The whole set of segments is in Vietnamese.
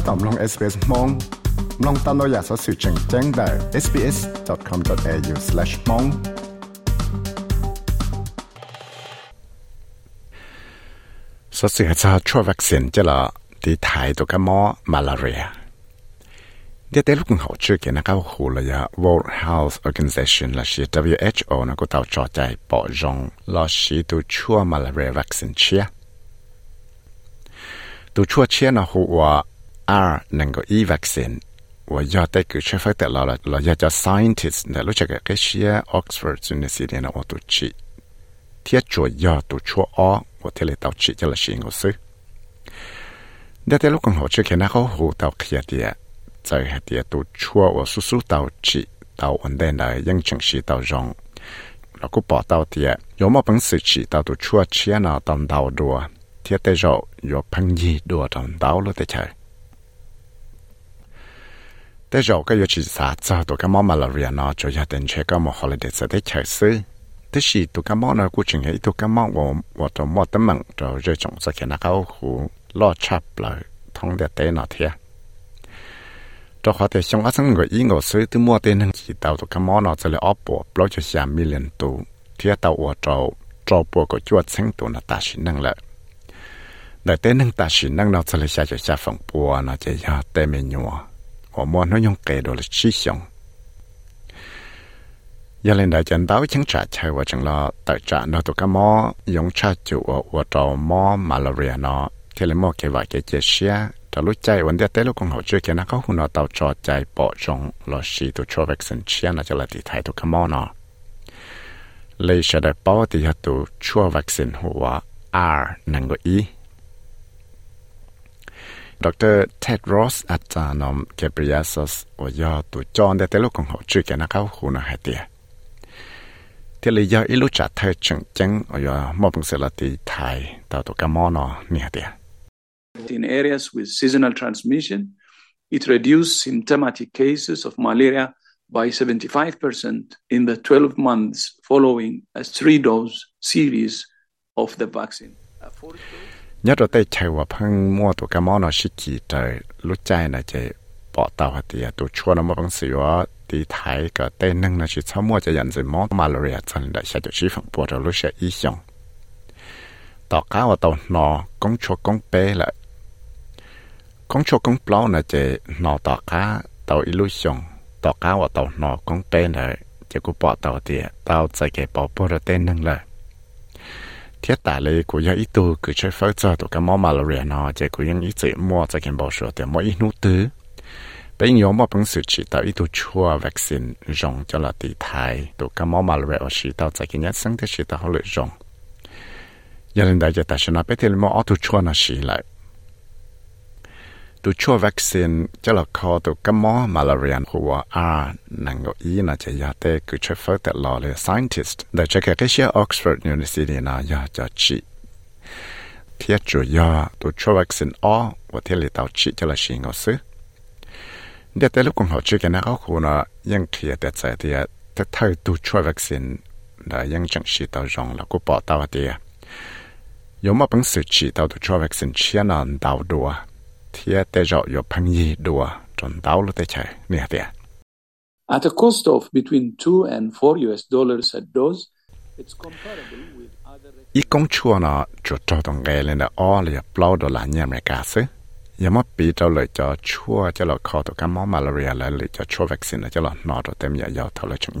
ถ้าตอมลง SBS มองลองตามเราอยากสอสื่อแจ้งแจ้งได้ sbs.com.au/mong สอสื่อจะช่วยวัคซีนจะละที่ไทยตัวกับหมอมาลาเรียเดี๋ยวแต่ลูกเขาชื่อกันนะครับหูเลยอะ World Health Organization ละชี WHO นะก็ต้อจอใจปอจงละชีตัวชั่วมาลาเรียวัคซีนเชียตัวชั่วเชียนะหัว R nâng có e vaccine và do tới cứ chế phát tại là là do cho scientist là lúc chắc cái xia Oxford University là ô tô chị thiết chùa do tổ chùa o và thế là tàu chị cho là chị ngô sư đã tới lúc còn hỗ trợ cái nào có hồ tàu kia tiệt tại hạt tiệt tổ chùa và su su tàu chị tàu ổn định là ยัง chẳng xí tàu rong là cũng bỏ tàu tiệt có một bằng sự chị tàu tổ chùa chia nào tầm tàu đùa thiết tới rồi có phân gì đùa tầm tàu lúc tới chơi แต่เราก็อยู่ที่สาเจ้าตัวก็มอมาลาเรียนอจะอยากเดินเชก็มอฮอลิเดสได้ใช้ซื้อแต่สิตัวก็มอนะกูจึงให้ตัวก็มอว่าว่าตัวมอตั้งมั่งเราจะจงสักแค่นักเอาหูล่อชับเลยท้องเด็ดเตนอเทียตัวเขาแต่ชงอาสังก็อีงก็ซื้อตัวมอเต็นหนึ่งขีดาวตัวก็มอนอจะเลยออบปวบเราจะสามมิลเลนตัวเทียตัวอวดเราเราปวก็จวดเซ็งตัวนาตาชินนั่งแหละแต่เต้นนั่งตาชินนั่งเราจะเลยใช้จะใช้ฝังปัวนาจะยาเต้เมนัว ở mua nó nhong kề đồ là chi xong giờ lên đại chân đáo chẳng trả chơi và chẳng lo, tại nó tụ cá mò, giống cha chủ ở ở trò malaria nó. Khi lên mò cái vài cái chết xe trả lúc chạy vấn đề tới lúc hậu chưa kia nó có nó tàu trò chạy bỏ trong lo xì tụ cho vaccine xe nó cho là thì thay tụ cá mò nó. Lấy sẽ đại bảo thì tụ chua vaccine hùa R năng gọi ý รอสอาจารย์นอมเกเบรียสสว่ายอตัวจอนเดเตลูกของเขาช่วยแค่นั้นเขาหุ่นเอาให้เตียที่เลยยออิลุจัดเธอจังจังว่ายอมอบเป็นสละติไทยตัวตัวขมอนอเนี่ยเตีย In areas with seasonal transmission, it reduced symptomatic cases of malaria by 75% in the 12 months following a three dose series of the vaccine. Nhớ rồi tay chạy vào phăng mua tụ cái món nó xí kỳ trời lúc chạy là chạy bỏ tàu hạt tiệt tụ chua nó mà bằng sửa thì thái cái tay nâng nó chỉ sau mua cho nhận gì món malaria chân đã sẽ cho chỉ phẳng bỏ rồi lúc sẽ y xong tàu cá và tàu nọ công chúa công bé lại công chúa công plau là chạy nọ tàu cá tàu xong tàu cá và tàu nọ công bé này chạy có bỏ tàu tiệt tàu chạy cái bỏ bỏ rồi tay nâng lại thiết tả lệ của yêu ít tu cứ chơi phớt cho tụ cái món malaria nó chỉ của những ít chỉ mua cho cái bảo số thì mỗi ít nút tứ. Bây giờ mà bằng sự chỉ tạo ít tu chua vaccine dùng cho là tỷ thai. Tụ cái món malaria ở chỉ tạo cho cái nhất sinh thì chỉ tạo họ lợi dùng giờ lên đại giờ ta sẽ nói bây giờ mà ở tu chua nó chỉ lại? ตัวช่วยวัคซีนจะหลอกคอตัวกัมมอมาลาเรียนหัวอานังก็อีนะจะยาเตคือช่วยฟักแต่หล่อเลย scientist แต่จะแค่เชื่อออกซฟอร์ดยูนิเวอร์ซิตี้นะยาจะชีเทียจุยาตัวช่วยวัคซีนอ้อว่าเทียลิตาชีจะละชิงเอาซื้อเดี๋ยวแต่ลูกของเขาชื่อกันนะเขาคุณยังเทียแต่ใจเทียแต่เท่าตัวช่วยวัคซีนแต่ยังจังชีตาวรองแล้วก็ปอตาวเตียยมมาเป็นสื่อชีตาวตัวช่วยวัคซีนเชียนันดาวดัว thiết tế rõ yếu phăng gì đùa tròn đau lúc tế chạy nè tìa. At a cost of between 2 and 4 US dollars a dose, it's comparable with other... Ý công chua nó cho cho tổng ghê lên là ó là bao đô la mẹ cả sư. Giờ mất bị cho lời cho chua cho là khó tổ cái món malaria là lời cho chua vaccine cho là nó rồi tem nhà giàu thảo là chung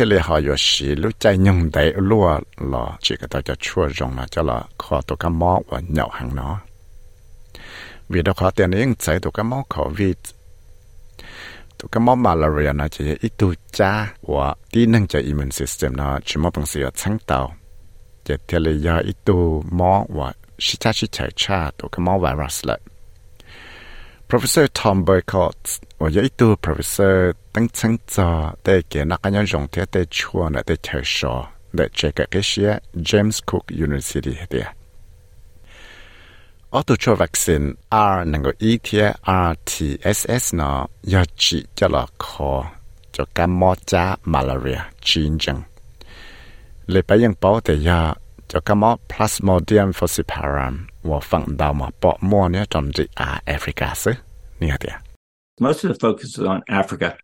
giờ lý cha là cú tao sĩ lúc sẽ trả lại ít bộ xong là và chỉ cái tăng chân mà thế lý chỉ tao ở tu chua vaccine nó sự đó là về lý cha thế là họ có sĩ lúc chạy nhung đầy lúa là chỉ cái tao cho chua rong là cho là khó tổ cái mỏ và nhậu hàng nó vì đó khó tiền những chạy tổ cái mỏ covid tổ cái mỏ malaria nó chỉ ít tu cha và tí năng cho immune system nó chỉ một bằng sự sáng tạo chỉ thế là do ít tu mỏ và sĩ cha sĩ chạy cha tổ cái mỏ virus lại Professor Tom Boycott 我有一度 Professor 登称着在给那个人用的在错呢在特说的这个这些 James Cook University 的。我都做 vaccine R 能够 E T R T S S 呢，要治叫了可就感冒加 malaria 战争。你不用保的呀，就感冒 Plasmodium falciparum 我放到嘛薄膜呢，种子啊 Africa 是，你看的。 Most of the focus is on Africa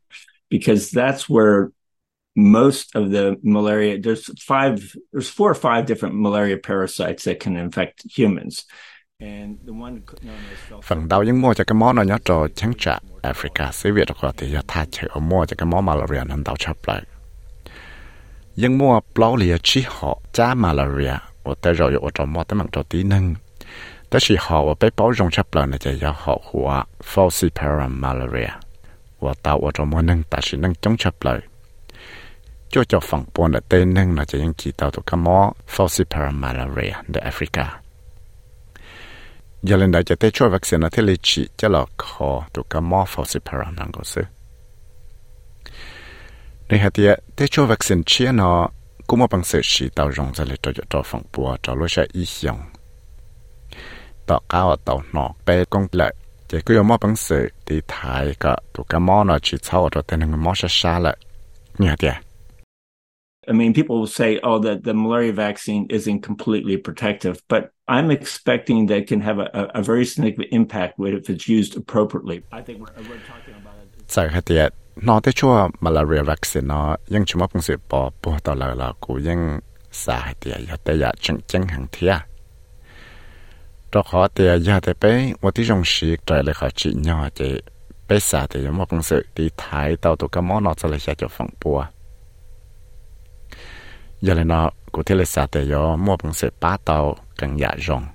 because that's where most of the malaria there's five there's four or five different malaria parasites that can infect humans. Phần đầu những mua cho cái món nó nhớ trò trả Africa Việt thì thay chơi ở mua cho cái món malaria đầu chấp lại. Những mua bao lìa chỉ họ cha malaria ở tới rồi ở trong mua tới tí nâng tới chỉ họ ở bé bảo rong chấp lại này chỉ giờ họ falciparum malaria ở tàu ở trong mua nâng ta chỉ nâng chống chấp cho cho buồn là tên nâng là chỉ những chỉ tàu tụ cái món falciparum malaria ở Africa giờ lên đây cho tới cho vaccine nó thế lý chỉ cho là khó tụ cái mỏ falciparum năng có sự nên hạt địa tới cho vaccine chia nó cũng một bằng sự chỉ tàu rong ra cho cho phòng bùa cho lối sẽ ý dùng tạo cao tàu nọ bé công lợi chỉ cứ một bằng sự thì thái cả tụ cái mỏ nó chỉ sau cho tên người mỏ sẽ xa lại như hạt địa I mean, people will say, oh, that the malaria vaccine isn't completely protective, but I'm expecting that can have a, a very significant impact if it's used appropriately. I think we're, we're talking about it. So, hạt nó tới chua malaria vaccine nó ยัง chúng ta cũng sẽ bỏ bỏ tao lại là cũng ยัง xả hạt tiệt hạt tiệt ya chân chân hàng thiệt cho khó tiền giờ thì bé, một tí dòng sĩ trời lại khó chị nhỏ bé xả thì giống một công sự đi thái cái món nó sẽ lại xả cho phòng bùa. Giờ là cụ thể là xả thì do một công ba tàu càng dạ rộng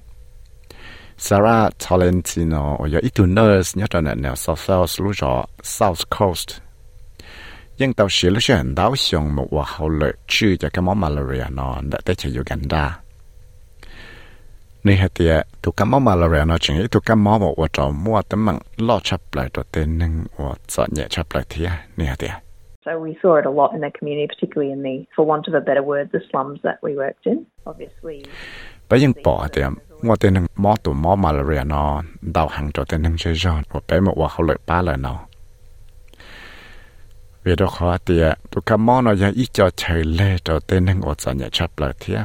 Sarah Tolentino ở giờ ít tuần nữa nhớ trở nên nào South South South Coast. Nhưng tàu sĩ lúc sẽ hành đáo xong một quả hậu lợi cái món malaria nó, đã tới cho Uganda nên hạt tiệt tụ cái món malaria nó chỉ tụ cái món một quả trâu mua tấm bằng lo chấp lại cho tên nâng quả sợ nhẹ chấp lại thiệt nên hạt tiệt So we saw it a lot in the community, particularly in the, for want of a better word, the slums that we worked in. Obviously. Bây giờ bỏ thì mua tên hằng mò tụ mò malaria nó đào hàng cho tên hằng chơi giòn và bé một quả hậu lợi ba lời nó vì đó khó tiệt tụ cả món nó giờ ít cho chơi lệ cho tên nâng ở trong nhà chấp là thế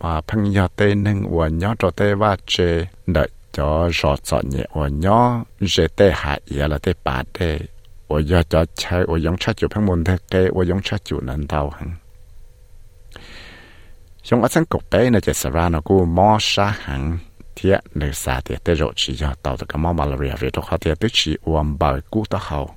mà phân giờ tên nâng ở cho tên và chơi đợi cho rõ rõ nhẹ ở nhớ dễ tê hạ là tê bà tê ở cho chơi ở giống chắc chủ phân môn thế kê ở giống chắc chủ nâng đau hẳn chúng ở sân cục bé này chỉ sợ nó cũng mò xa hẳn thế nơi xa thế tê rõ chỉ cho tàu tụ cả món malaria. Vì đó khó tiệt tức chỉ uống bao cú tao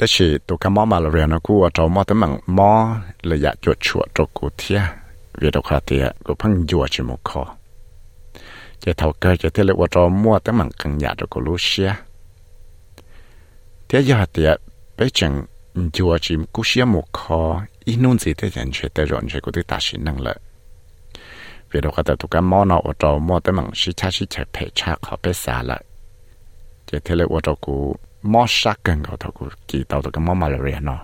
แต่สิตัวคำมอมาเรียนกูว่าจะมอตั้งมังมอเลยอยากจวดชวดจกูเทียเวดคราเตียกูพังยัวชิมุคอจะเท่าเกิดจะเทเลว่าจะมัวตั้งมังกังยาจกูรู้เชียเทียยาเตียไปจังยัวชิมกูเชียมุคออีนุ่นสิเทียนเชตรอนเชกูติตาชินังเลยเวดคราเตียตัวคำมอนอว่าจะมัวตั้งมังชิชาชิเชเพชาขอไปสาละจะเทเลว่าจะกู mò sát gần cầu thầu của kỳ tàu thầu cái mò malaria nó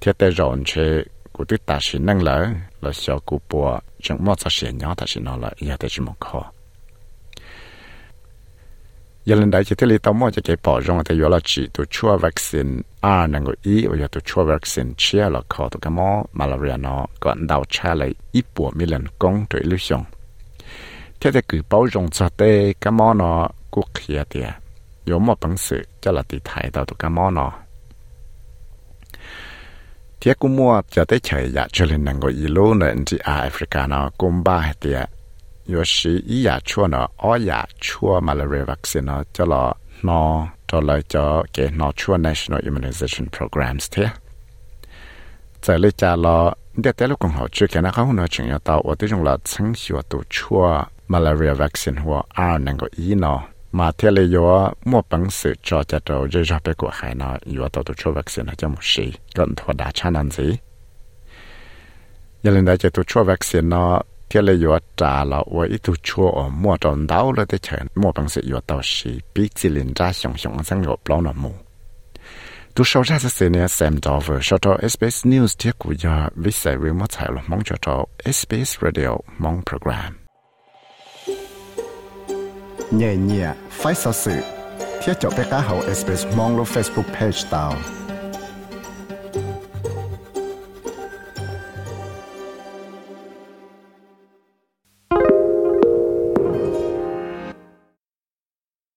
thiết tế rộn chế của tức ta sĩ nâng lỡ là sợ của bùa chẳng mò sát sĩ nhỏ ta sĩ nó là nhà tới chỉ một khó giờ lần đấy chỉ thiết lý tàu mò cho cái bỏ rong thì giờ là chỉ tụ chua vaccine A năng gọi ý và giờ tụ chua vaccine chia là khó tụ cái mò malaria nó còn đào tra lại ít bùa mi lần công tuổi lưu xong thiết tế cứ bảo rong cho tê cái mò nó quốc kia tiệt có một bằng sự cho là thì thấy tao tụ cái mỏ nó thế cũng mua cho tới chơi ya cho nên năng够 E 路呢，你啊，Africa nó cũng ba thì 有时一亚错呢，二亚错 malaria vaccine 呢，叫了喏， cho lại cho cái nó chua national immunization programs thế giờ lấy cha lo để tới lúc còn họ chưa cái nào không nói chuyện tao ở tới trong là chứng hiệu tổ chua malaria vaccine hoặc R năng có ý nó mà thế là yo mua bằng sự cho cho trâu dây ra bé của hải nó yo tao tổ chua vaccine cho một sĩ gần thua đã chán ăn gì giờ lên đây cho tổ chua vaccine nó thế là yo trả là và ít tổ chua ở mua tròn đau là để chờ mua bằng sự yo tao sĩ bị chỉ lên ra xong xong sang ngọc bao nó mua tu sau ra sẽ nè xem đó vừa sau đó SBS News thiết của giờ với sẽ remote tài lo mong cho cho SBS Radio mong program. Nhẹ nhẹ phải sao sự thiết cho bé cá hậu SBS mong lo Facebook page tao